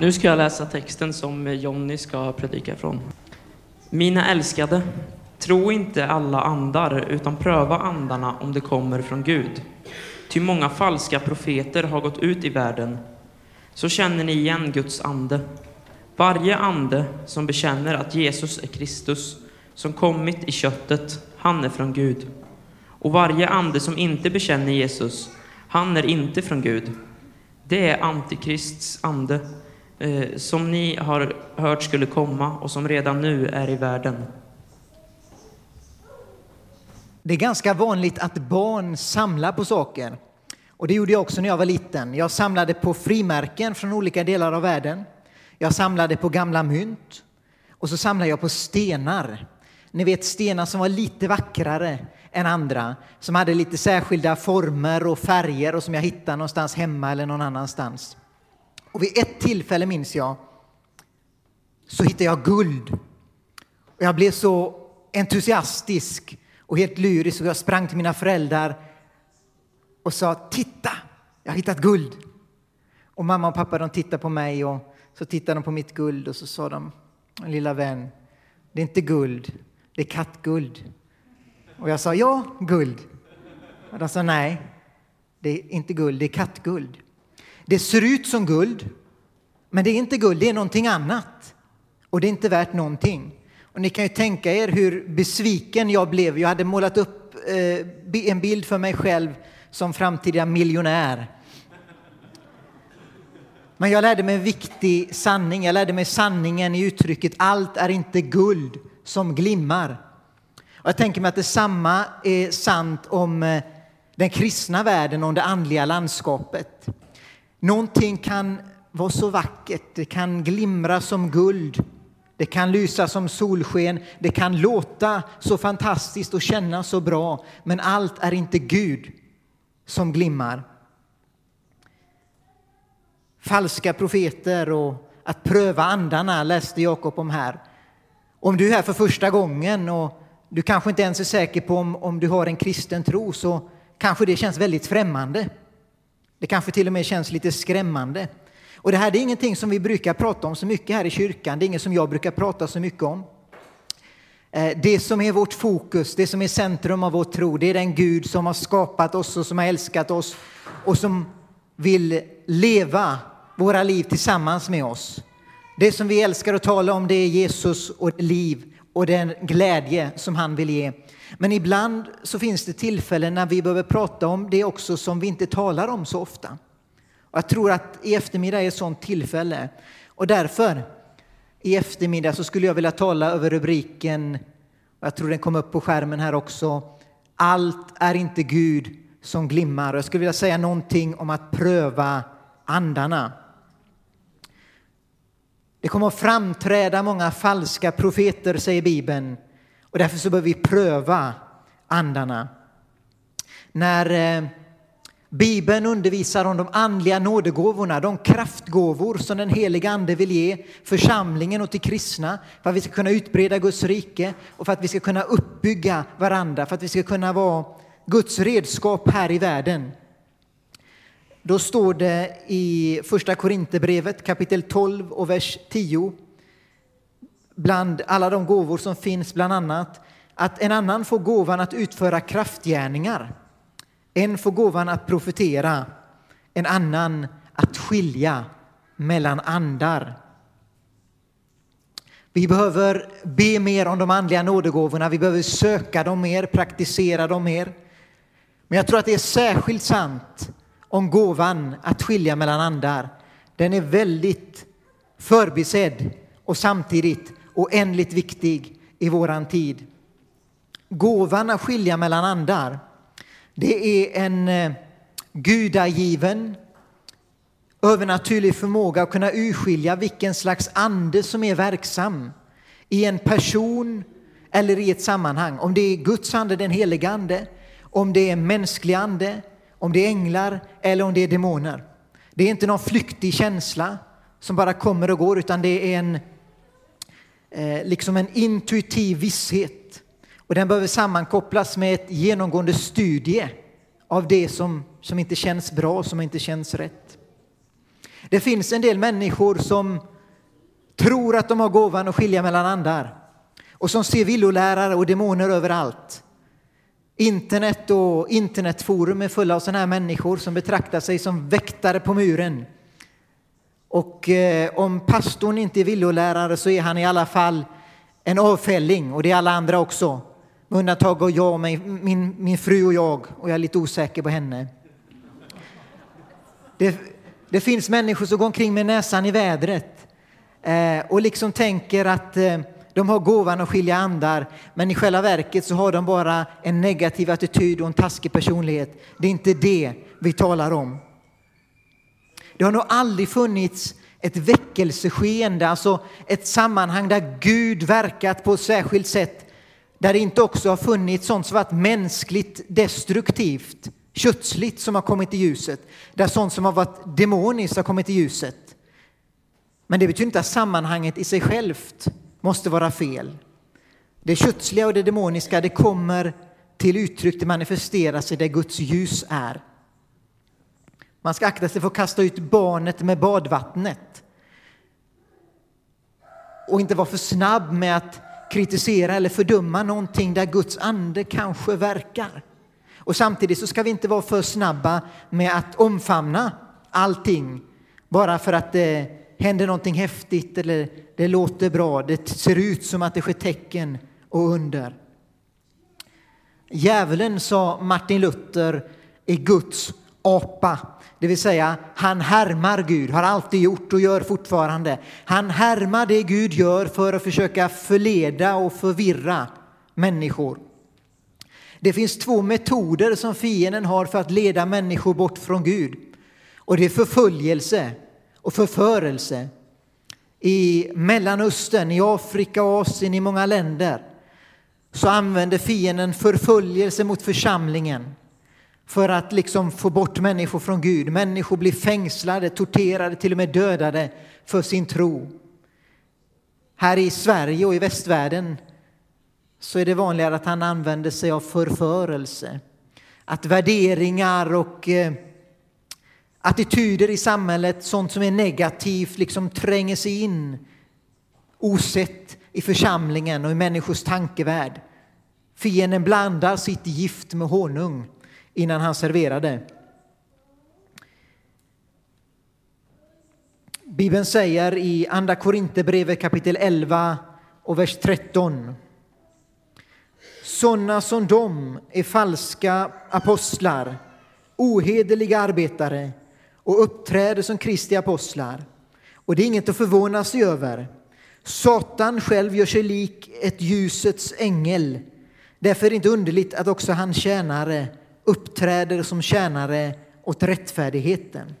Nu ska jag läsa texten som Jonny ska predika ifrån. Mina älskade, tro inte alla andar, utan pröva andarna om de kommer från Gud. Ty många falska profeter har gått ut i världen. Så känner ni igen Guds ande. Varje ande som bekänner att Jesus är Kristus, som kommit i köttet, han är från Gud. Och varje ande som inte bekänner Jesus, han är inte från Gud. Det är Antikrists ande, Eh, som ni har hört skulle komma och som redan nu är i världen. Det är ganska vanligt att barn samlar på saker. Och det gjorde jag också när jag var liten. Jag samlade på frimärken från olika delar av världen. Jag samlade på gamla mynt. Och så samlade jag på stenar. Ni vet stenar som var lite vackrare än andra, som hade lite särskilda former och färger och som jag hittade någonstans hemma eller någon annanstans. Och vid ett tillfälle minns jag så hittade jag guld. Och jag blev så entusiastisk och helt lyrisk och jag sprang till mina föräldrar och sa titta, jag har hittat guld. Och mamma och pappa de tittade på mig och så tittade de på mitt guld och så sa de, lilla vän, det är inte guld, det är kattguld. Och jag sa ja, guld. Och de sa nej, det är inte guld, det är kattguld. Det ser ut som guld, men det är inte guld, det är någonting annat. Och det är inte värt någonting. Och ni kan ju tänka er hur besviken jag blev. Jag hade målat upp eh, en bild för mig själv som framtida miljonär. Men jag lärde mig en viktig sanning. Jag lärde mig sanningen i uttrycket allt är inte guld som glimmar. Och jag tänker mig att detsamma är sant om eh, den kristna världen, om det andliga landskapet. Någonting kan vara så vackert, det kan glimra som guld, det kan lysa som solsken, det kan låta så fantastiskt och kännas så bra, men allt är inte Gud som glimmar. Falska profeter och att pröva andarna läste Jakob om här. Om du är här för första gången och du kanske inte ens är säker på om, om du har en kristen tro så kanske det känns väldigt främmande. Det kanske till och med känns lite skrämmande. Och det här är ingenting som vi brukar prata om så mycket här i kyrkan. Det är inget som jag brukar prata så mycket om. Eh, det som är vårt fokus, det som är centrum av vår tro, det är den Gud som har skapat oss och som har älskat oss och som vill leva våra liv tillsammans med oss. Det som vi älskar att tala om det är Jesus och liv och den glädje som han vill ge. Men ibland så finns det tillfällen när vi behöver prata om det också som vi inte talar om så ofta. Och jag tror att i eftermiddag är ett sådant tillfälle. Och därför i eftermiddag så skulle jag vilja tala över rubriken, och jag tror den kom upp på skärmen här också, Allt är inte Gud som glimmar. Och Jag skulle vilja säga någonting om att pröva andarna. Det kommer att framträda många falska profeter, säger Bibeln. Och därför så behöver vi pröva andarna. När eh, Bibeln undervisar om de andliga nådegåvorna, de kraftgåvor som den heliga Ande vill ge församlingen och till kristna för att vi ska kunna utbreda Guds rike och för att vi ska kunna uppbygga varandra, för att vi ska kunna vara Guds redskap här i världen. Då står det i Första Korinthierbrevet kapitel 12 och vers 10 bland alla de gåvor som finns bland annat att en annan får gåvan att utföra kraftgärningar en får gåvan att profetera, en annan att skilja mellan andar. Vi behöver be mer om de andliga nådegåvorna, vi behöver söka dem mer, praktisera dem mer. Men jag tror att det är särskilt sant om gåvan att skilja mellan andar. Den är väldigt förbisedd och samtidigt oändligt viktig i våran tid. Gåvan att skilja mellan andar det är en eh, gudagiven, övernaturlig förmåga att kunna urskilja vilken slags ande som är verksam i en person eller i ett sammanhang. Om det är Guds ande, den helige ande, om det är mänsklig ande, om det är änglar eller om det är demoner. Det är inte någon flyktig känsla som bara kommer och går utan det är en, eh, liksom en intuitiv visshet och den behöver sammankopplas med ett genomgående studie av det som, som inte känns bra, som inte känns rätt. Det finns en del människor som tror att de har gåvan att skilja mellan andar och som ser villolärare och demoner överallt. Internet och internetforum är fulla av sådana här människor som betraktar sig som väktare på muren. Och eh, om pastorn inte är villolärare så är han i alla fall en avfälling och det är alla andra också. Med undantag av jag, min, min fru och jag och jag är lite osäker på henne. Det, det finns människor som går omkring med näsan i vädret eh, och liksom tänker att eh, de har gåvan att skilja andar, men i själva verket så har de bara en negativ attityd och en taskig personlighet. Det är inte det vi talar om. Det har nog aldrig funnits ett väckelseskeende, alltså ett sammanhang där Gud verkat på ett särskilt sätt, där det inte också har funnits sånt som varit mänskligt destruktivt, kötsligt som har kommit i ljuset, där sånt som har varit demoniskt har kommit i ljuset. Men det betyder inte att sammanhanget i sig självt måste vara fel. Det kötsliga och det demoniska, det kommer till uttryck, det manifesterar sig där Guds ljus är. Man ska akta sig för att kasta ut barnet med badvattnet och inte vara för snabb med att kritisera eller fördöma någonting där Guds ande kanske verkar. Och samtidigt så ska vi inte vara för snabba med att omfamna allting bara för att det händer någonting häftigt eller det låter bra, det ser ut som att det sker tecken och under. Djävulen, sa Martin Luther, är Guds apa. Det vill säga, han härmar Gud, har alltid gjort och gör fortfarande. Han härmar det Gud gör för att försöka förleda och förvirra människor. Det finns två metoder som fienden har för att leda människor bort från Gud. Och det är förföljelse och förförelse. I Mellanöstern, i Afrika och Asien, i många länder så använder fienden förföljelse mot församlingen för att liksom få bort människor från Gud. Människor blir fängslade, torterade, till och med dödade för sin tro. Här i Sverige och i västvärlden så är det vanligare att han använder sig av förförelse. Att värderingar och eh, attityder i samhället, sånt som är negativt, liksom tränger sig in osett i församlingen och i människors tankevärld. Fienden blandar sitt gift med honung innan han serverade. Bibeln säger i Andra Korinthierbrevet kapitel 11 och vers 13. Sådana som de är falska apostlar, ohederliga arbetare och uppträder som Kristi apostlar. Och det är inget att förvåna sig över. Satan själv gör sig lik ett ljusets ängel. Därför är det inte underligt att också hans tjänare uppträder som tjänare åt rättfärdigheten.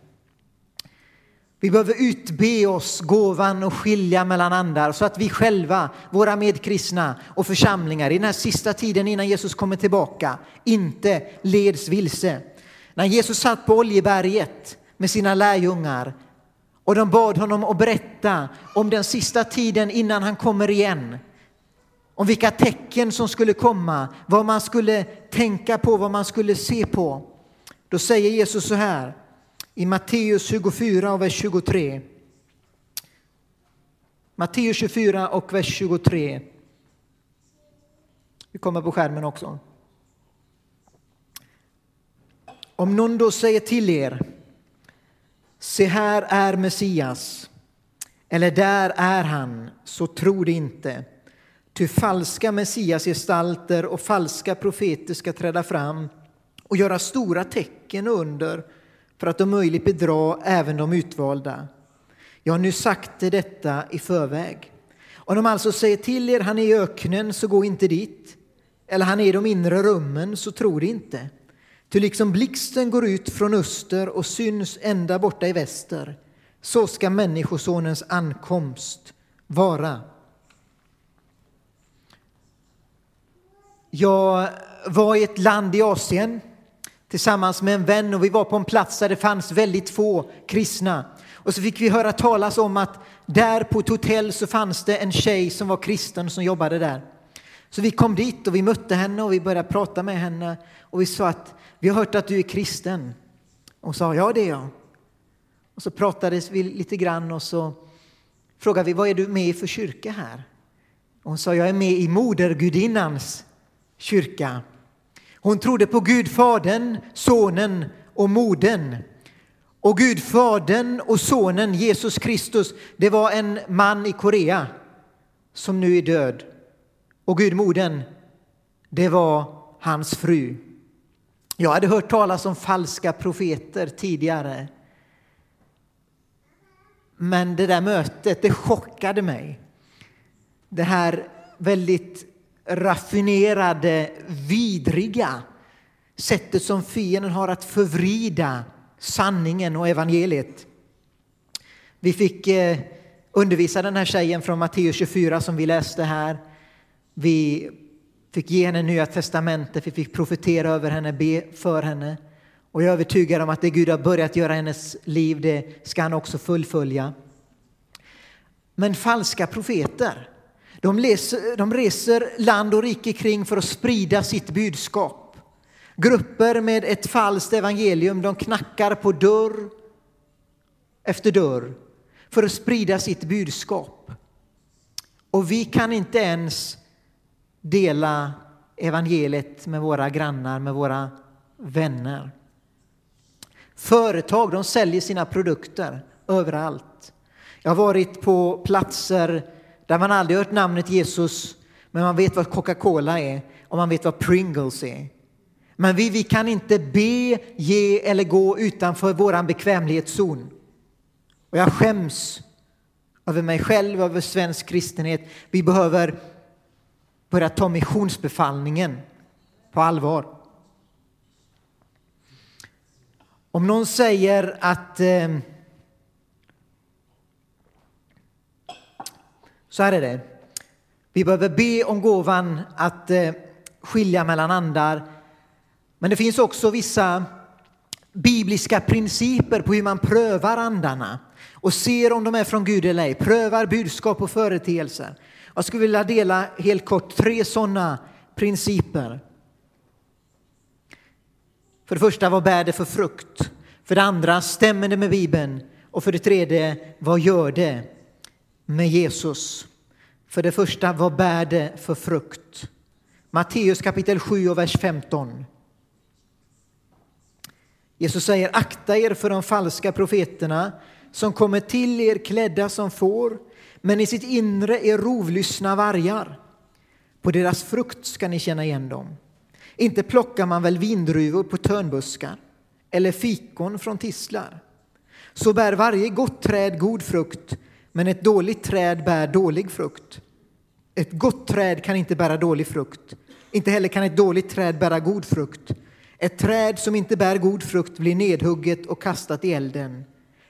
Vi behöver utbe oss gåvan och skilja mellan andar så att vi själva, våra medkristna och församlingar i den här sista tiden innan Jesus kommer tillbaka inte leds vilse. När Jesus satt på Oljeberget med sina lärjungar och de bad honom att berätta om den sista tiden innan han kommer igen. Om vilka tecken som skulle komma, vad man skulle tänka på, vad man skulle se på. Då säger Jesus så här i Matteus 24 och vers 23. Matteus 24 och vers 23. Vi kommer på skärmen också. Om någon då säger till er Se här är Messias, eller där är han, så tro det inte. Ty falska Messiasgestalter och falska profeter ska träda fram och göra stora tecken och under för att om möjligt bedra även de utvalda. Jag har nu sagt detta i förväg. Om de alltså säger till er, han är i öknen, så gå inte dit. Eller han är i de inre rummen, så tro det inte. Ty liksom blixten går ut från öster och syns ända borta i väster, så ska Människosonens ankomst vara. Jag var i ett land i Asien tillsammans med en vän och vi var på en plats där det fanns väldigt få kristna. Och så fick vi höra talas om att där på ett hotell så fanns det en tjej som var kristen som jobbade där. Så vi kom dit och vi mötte henne och vi började prata med henne och vi sa att vi har hört att du är kristen. Och sa ja, det är jag. Och så pratades vi lite grann och så frågade vi vad är du med i för kyrka här? Och hon sa jag är med i modergudinnans kyrka. Hon trodde på Gud Fadern, Sonen och Modern. Och Gud Fadern och Sonen Jesus Kristus, det var en man i Korea som nu är död. Och Gud Modern, det var hans fru. Jag hade hört talas om falska profeter tidigare. Men det där mötet, det chockade mig. Det här väldigt raffinerade, vidriga sättet som fienden har att förvrida sanningen och evangeliet. Vi fick eh, undervisa den här tjejen från Matteus 24 som vi läste här. Vi fick ge henne Nya testamentet, vi fick profetera över henne, be för henne. Och jag är övertygad om att det Gud har börjat göra i hennes liv, det ska han också fullfölja. Men falska profeter, de, läser, de reser land och rike kring för att sprida sitt budskap. Grupper med ett falskt evangelium, de knackar på dörr efter dörr för att sprida sitt budskap. Och vi kan inte ens dela evangeliet med våra grannar, med våra vänner. Företag de säljer sina produkter överallt. Jag har varit på platser där man aldrig hört namnet Jesus, men man vet vad Coca-Cola är och man vet vad Pringles är. Men vi, vi kan inte be, ge eller gå utanför vår bekvämlighetszon. Och jag skäms över mig själv, över svensk kristenhet. Vi behöver börja ta missionsbefallningen på allvar. Om någon säger att eh, så här är det. Vi behöver be om gåvan att eh, skilja mellan andar. Men det finns också vissa bibliska principer på hur man prövar andarna och ser om de är från Gud eller ej. Prövar budskap och företeelser. Jag skulle vilja dela helt kort tre sådana principer. För det första, vad bär det för frukt? För det andra, stämmer det med Bibeln? Och för det tredje, vad gör det med Jesus? För det första, vad bär det för frukt? Matteus kapitel 7 och vers 15. Jesus säger akta er för de falska profeterna som kommer till er klädda som får men i sitt inre är rovlystna vargar. På deras frukt ska ni känna igen dem. Inte plockar man väl vindruvor på törnbuskar eller fikon från tistlar. Så bär varje gott träd god frukt, men ett dåligt träd bär dålig frukt. Ett gott träd kan inte bära dålig frukt. Inte heller kan ett dåligt träd bära god frukt. Ett träd som inte bär god frukt blir nedhugget och kastat i elden.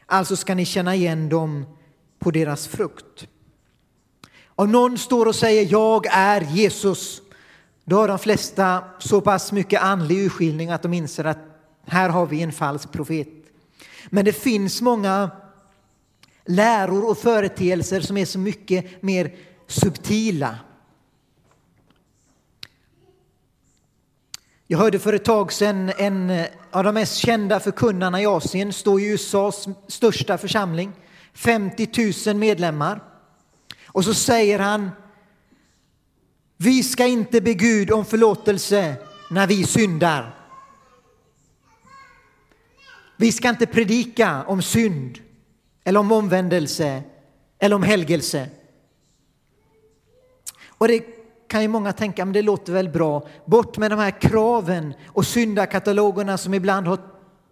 Alltså ska ni känna igen dem på deras frukt. Om någon står och säger jag är Jesus, då har de flesta så pass mycket andlig urskiljning att de inser att här har vi en falsk profet. Men det finns många läror och företeelser som är så mycket mer subtila. Jag hörde för ett tag sedan en eh, av de mest kända förkunnarna i Asien stå i USAs största församling, 50 000 medlemmar. Och så säger han, vi ska inte be Gud om förlåtelse när vi syndar. Vi ska inte predika om synd eller om omvändelse eller om helgelse. Och det kan ju många tänka, men det låter väl bra. Bort med de här kraven och syndakatalogerna som ibland har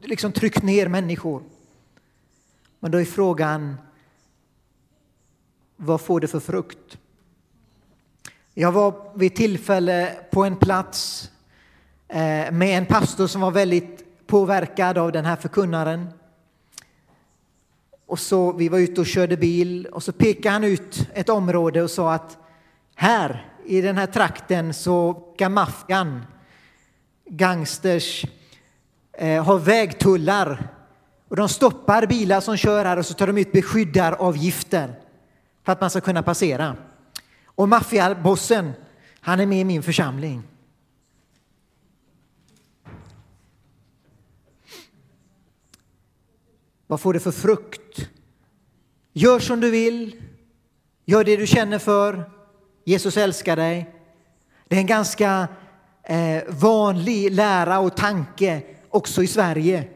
liksom tryckt ner människor. Men då är frågan, vad får det för frukt? Jag var vid tillfälle på en plats eh, med en pastor som var väldigt påverkad av den här förkunnaren. Och så, vi var ute och körde bil och så pekade han ut ett område och sa att här i den här trakten så ska maffian, gangsters, eh, ha vägtullar. Och de stoppar bilar som kör här och så tar de ut beskyddaravgifter för att man ska kunna passera. Och maffiabossen, han är med i min församling. Vad får det för frukt? Gör som du vill. Gör det du känner för. Jesus älskar dig. Det är en ganska eh, vanlig lära och tanke också i Sverige.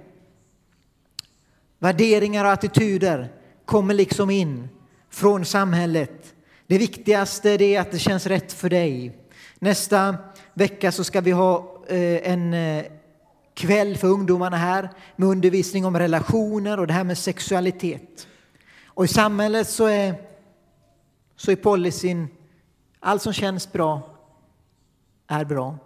Värderingar och attityder kommer liksom in från samhället. Det viktigaste är att det känns rätt för dig. Nästa vecka så ska vi ha eh, en eh, kväll för ungdomarna här med undervisning om relationer och det här med sexualitet. Och i samhället så är, så är policyn allt som känns bra är bra.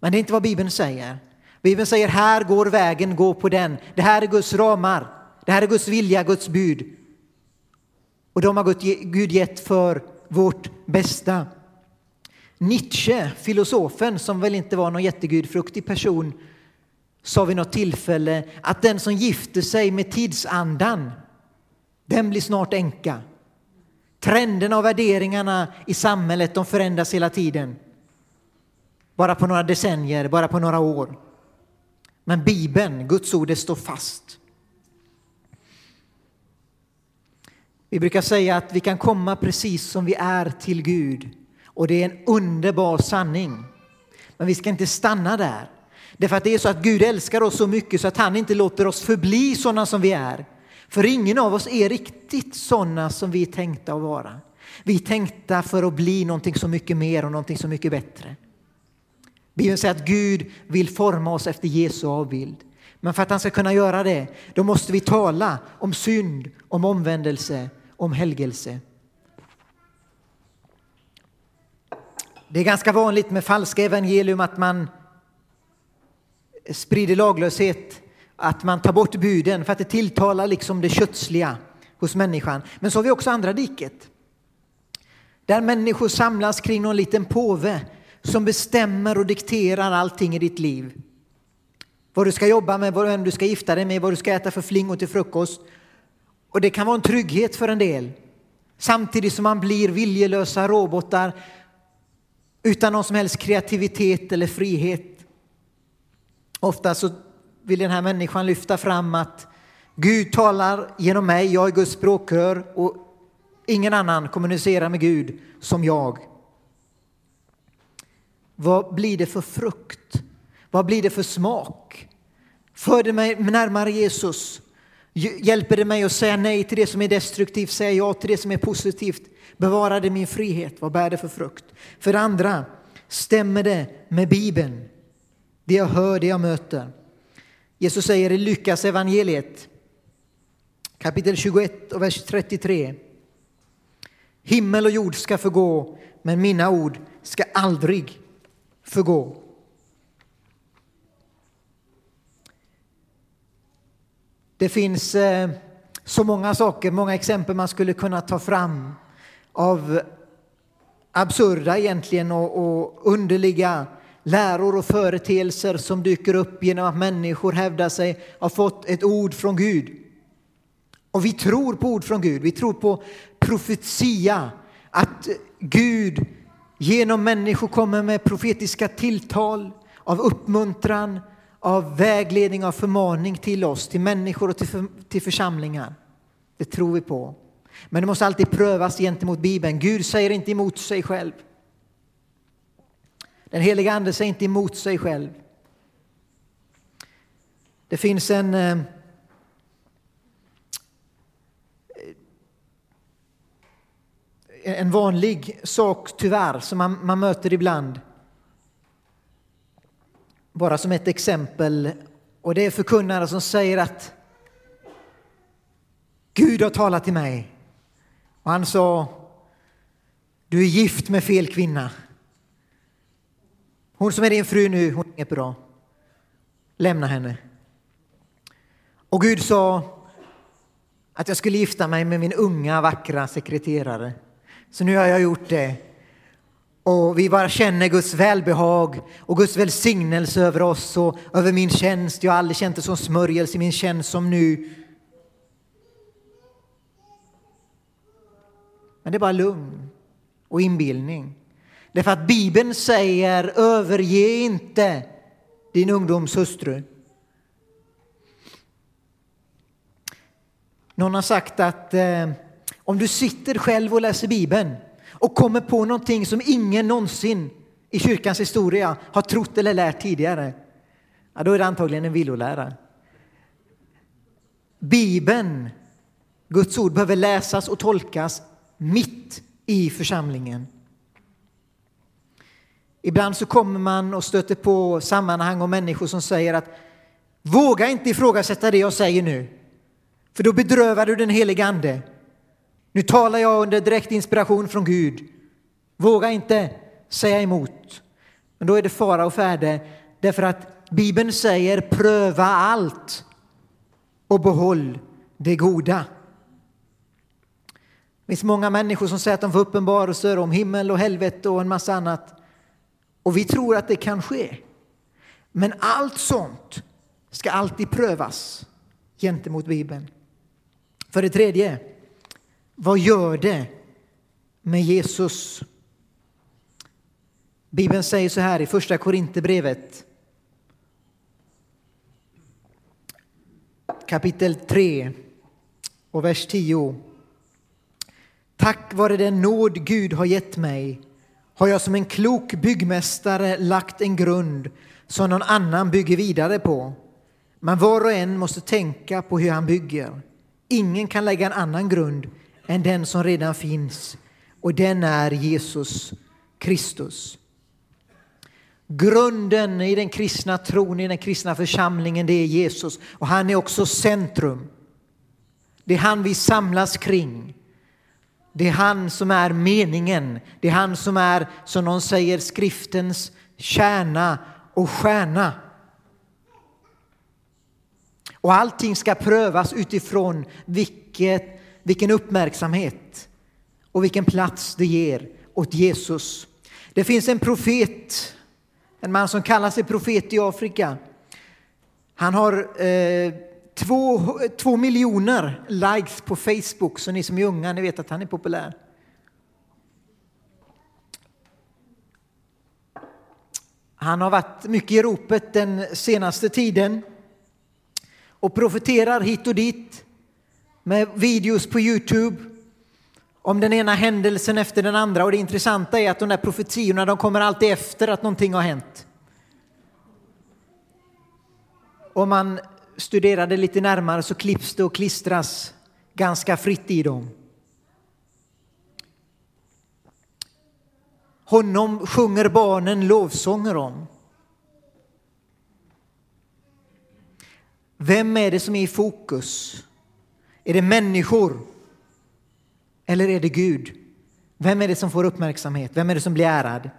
Men det är inte vad Bibeln säger. Bibeln säger här går vägen, gå på den. Det här är Guds ramar. Det här är Guds vilja, Guds bud. Och de har Gud gett för vårt bästa. Nietzsche, filosofen, som väl inte var någon jättegudfruktig person, sa vid något tillfälle att den som gifter sig med tidsandan, den blir snart änka. Trenderna och värderingarna i samhället de förändras hela tiden. Bara på några decennier, bara på några år. Men Bibeln, Guds ord, det står fast. Vi brukar säga att vi kan komma precis som vi är till Gud och det är en underbar sanning. Men vi ska inte stanna där. Därför att det är så att Gud älskar oss så mycket så att han inte låter oss förbli sådana som vi är. För ingen av oss är riktigt sådana som vi är tänkta att vara. Vi är tänkta för att bli någonting så mycket mer och någonting så mycket bättre. Bibeln säger att Gud vill forma oss efter Jesu avbild. Men för att han ska kunna göra det, då måste vi tala om synd, om omvändelse, om helgelse. Det är ganska vanligt med falska evangelium att man sprider laglöshet, att man tar bort buden för att det tilltalar liksom det kötsliga hos människan. Men så har vi också andra diket. Där människor samlas kring någon liten påve som bestämmer och dikterar allting i ditt liv. Vad du ska jobba med, vem du ska gifta dig med, vad du ska äta för flingor till frukost. Och det kan vara en trygghet för en del. Samtidigt som man blir viljelösa robotar utan någon som helst kreativitet eller frihet. Ofta så vill den här människan lyfta fram att Gud talar genom mig, jag är Guds språkrör och ingen annan kommunicerar med Gud som jag. Vad blir det för frukt? Vad blir det för smak? För det mig närmare Jesus? Hjälper det mig att säga nej till det som är destruktivt, säga ja till det som är positivt? Bevarar det min frihet? Vad bär det för frukt? För det andra, stämmer det med Bibeln? Det jag hör, det jag möter. Jesus säger i Lukas evangeliet kapitel 21 och vers 33. Himmel och jord ska förgå, men mina ord ska aldrig förgå. Det finns eh, så många saker, många exempel man skulle kunna ta fram av absurda egentligen och, och underliga läror och företeelser som dyker upp genom att människor hävdar sig ha fått ett ord från Gud. Och vi tror på ord från Gud, vi tror på profetia, att Gud genom människor kommer med profetiska tilltal av uppmuntran, av vägledning, av förmaning till oss, till människor och till, för, till församlingar. Det tror vi på. Men det måste alltid prövas gentemot Bibeln. Gud säger inte emot sig själv. Den heliga Ande säger inte emot sig själv. Det finns en eh, en vanlig sak, tyvärr, som man, man möter ibland. Bara som ett exempel. Och det är förkunnare som säger att Gud har talat till mig. Och han sa, du är gift med fel kvinna. Hon som är din fru nu, hon är inget bra. Lämna henne. Och Gud sa att jag skulle gifta mig med min unga vackra sekreterare. Så nu har jag gjort det. Och vi bara känner Guds välbehag och Guds välsignelse över oss och över min tjänst. Jag har aldrig känt det som smörjelse i min tjänst som nu. Men det är bara lugn och inbildning. Därför att Bibeln säger överge inte din ungdoms hustru. Någon har sagt att eh, om du sitter själv och läser Bibeln och kommer på någonting som ingen någonsin i kyrkans historia har trott eller lärt tidigare, ja, då är det antagligen en villolära. Bibeln, Guds ord, behöver läsas och tolkas mitt i församlingen. Ibland så kommer man och stöter på sammanhang och människor som säger att våga inte ifrågasätta det jag säger nu, för då bedrövar du den helige Ande. Nu talar jag under direkt inspiration från Gud. Våga inte säga emot. Men då är det fara och färde därför att Bibeln säger pröva allt och behåll det goda. Det finns många människor som säger att de får uppenbarelser om himmel och helvete och en massa annat. Och vi tror att det kan ske. Men allt sånt ska alltid prövas gentemot Bibeln. För det tredje, vad gör det med Jesus? Bibeln säger så här i första Korinthierbrevet kapitel 3 och vers 10. Tack vare den nåd Gud har gett mig har jag som en klok byggmästare lagt en grund som någon annan bygger vidare på. Men var och en måste tänka på hur han bygger. Ingen kan lägga en annan grund än den som redan finns och den är Jesus Kristus. Grunden i den kristna tron, i den kristna församlingen, det är Jesus och han är också centrum. Det är han vi samlas kring. Det är han som är meningen. Det är han som är, som någon säger, skriftens kärna och stjärna. Och allting ska prövas utifrån vilket, vilken uppmärksamhet och vilken plats det ger åt Jesus. Det finns en profet, en man som kallar sig profet i Afrika. Han har eh, två, två miljoner likes på Facebook, så ni som är unga, ni vet att han är populär. Han har varit mycket i ropet den senaste tiden och profeterar hit och dit med videos på Youtube om den ena händelsen efter den andra. Och det intressanta är att de där profetiorna de kommer alltid efter att någonting har hänt. Och man studerar det lite närmare så klipps det och klistras ganska fritt i dem. Honom sjunger barnen lovsånger om. Vem är det som är i fokus? Är det människor? Eller är det Gud? Vem är det som får uppmärksamhet? Vem är det som blir ärad?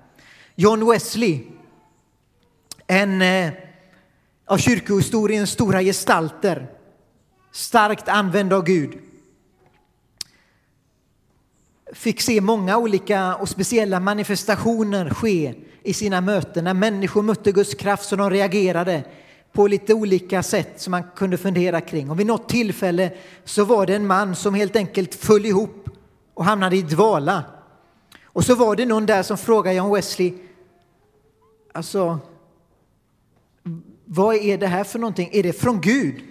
John Wesley, en eh, av kyrkohistoriens stora gestalter, starkt använd av Gud, fick se många olika och speciella manifestationer ske i sina möten när människor mötte Guds kraft så de reagerade på lite olika sätt som man kunde fundera kring. Och vid något tillfälle så var det en man som helt enkelt föll ihop och hamnade i dvala. Och så var det någon där som frågade John Wesley, alltså, vad är det här för någonting? Är det från Gud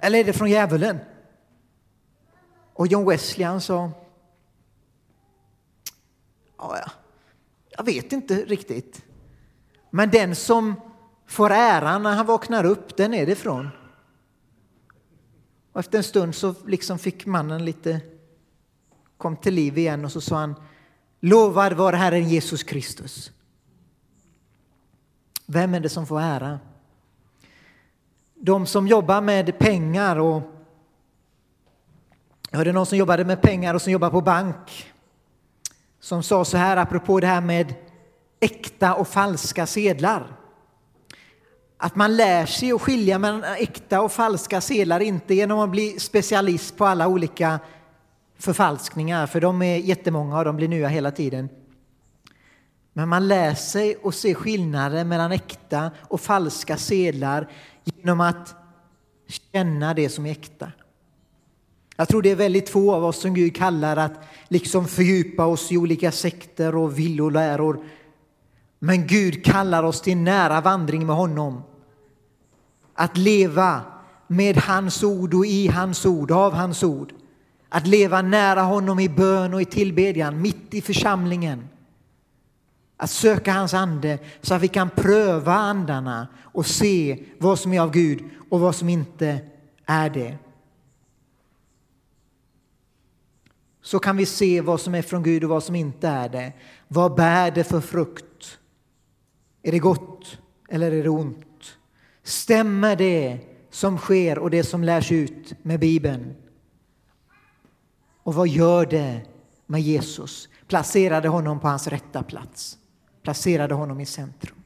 eller är det från djävulen? Och John Wesley han sa, ja, jag vet inte riktigt. Men den som får äran när han vaknar upp, den är det ifrån. Och efter en stund så liksom fick mannen lite, kom till liv igen och så sa han, lovad var Herren Jesus Kristus. Vem är det som får ära? De som jobbar med pengar och jag hörde någon som jobbade med pengar och som jobbar på bank som sa så här apropå det här med äkta och falska sedlar. Att man lär sig att skilja mellan äkta och falska sedlar, inte genom att bli specialist på alla olika förfalskningar, för de är jättemånga och de blir nya hela tiden. Men man lär sig att se skillnaden mellan äkta och falska sedlar genom att känna det som är äkta. Jag tror det är väldigt få av oss som Gud kallar att liksom fördjupa oss i olika sekter och villoläror. Men Gud kallar oss till nära vandring med honom att leva med hans ord och i hans ord, av hans ord. Att leva nära honom i bön och i tillbedjan, mitt i församlingen. Att söka hans ande så att vi kan pröva andarna och se vad som är av Gud och vad som inte är det. Så kan vi se vad som är från Gud och vad som inte är det. Vad bär det för frukt? Är det gott eller är det ont? Stämmer det som sker och det som lärs ut med Bibeln? Och vad gör det med Jesus? Placerade honom på hans rätta plats. Placerade honom i centrum.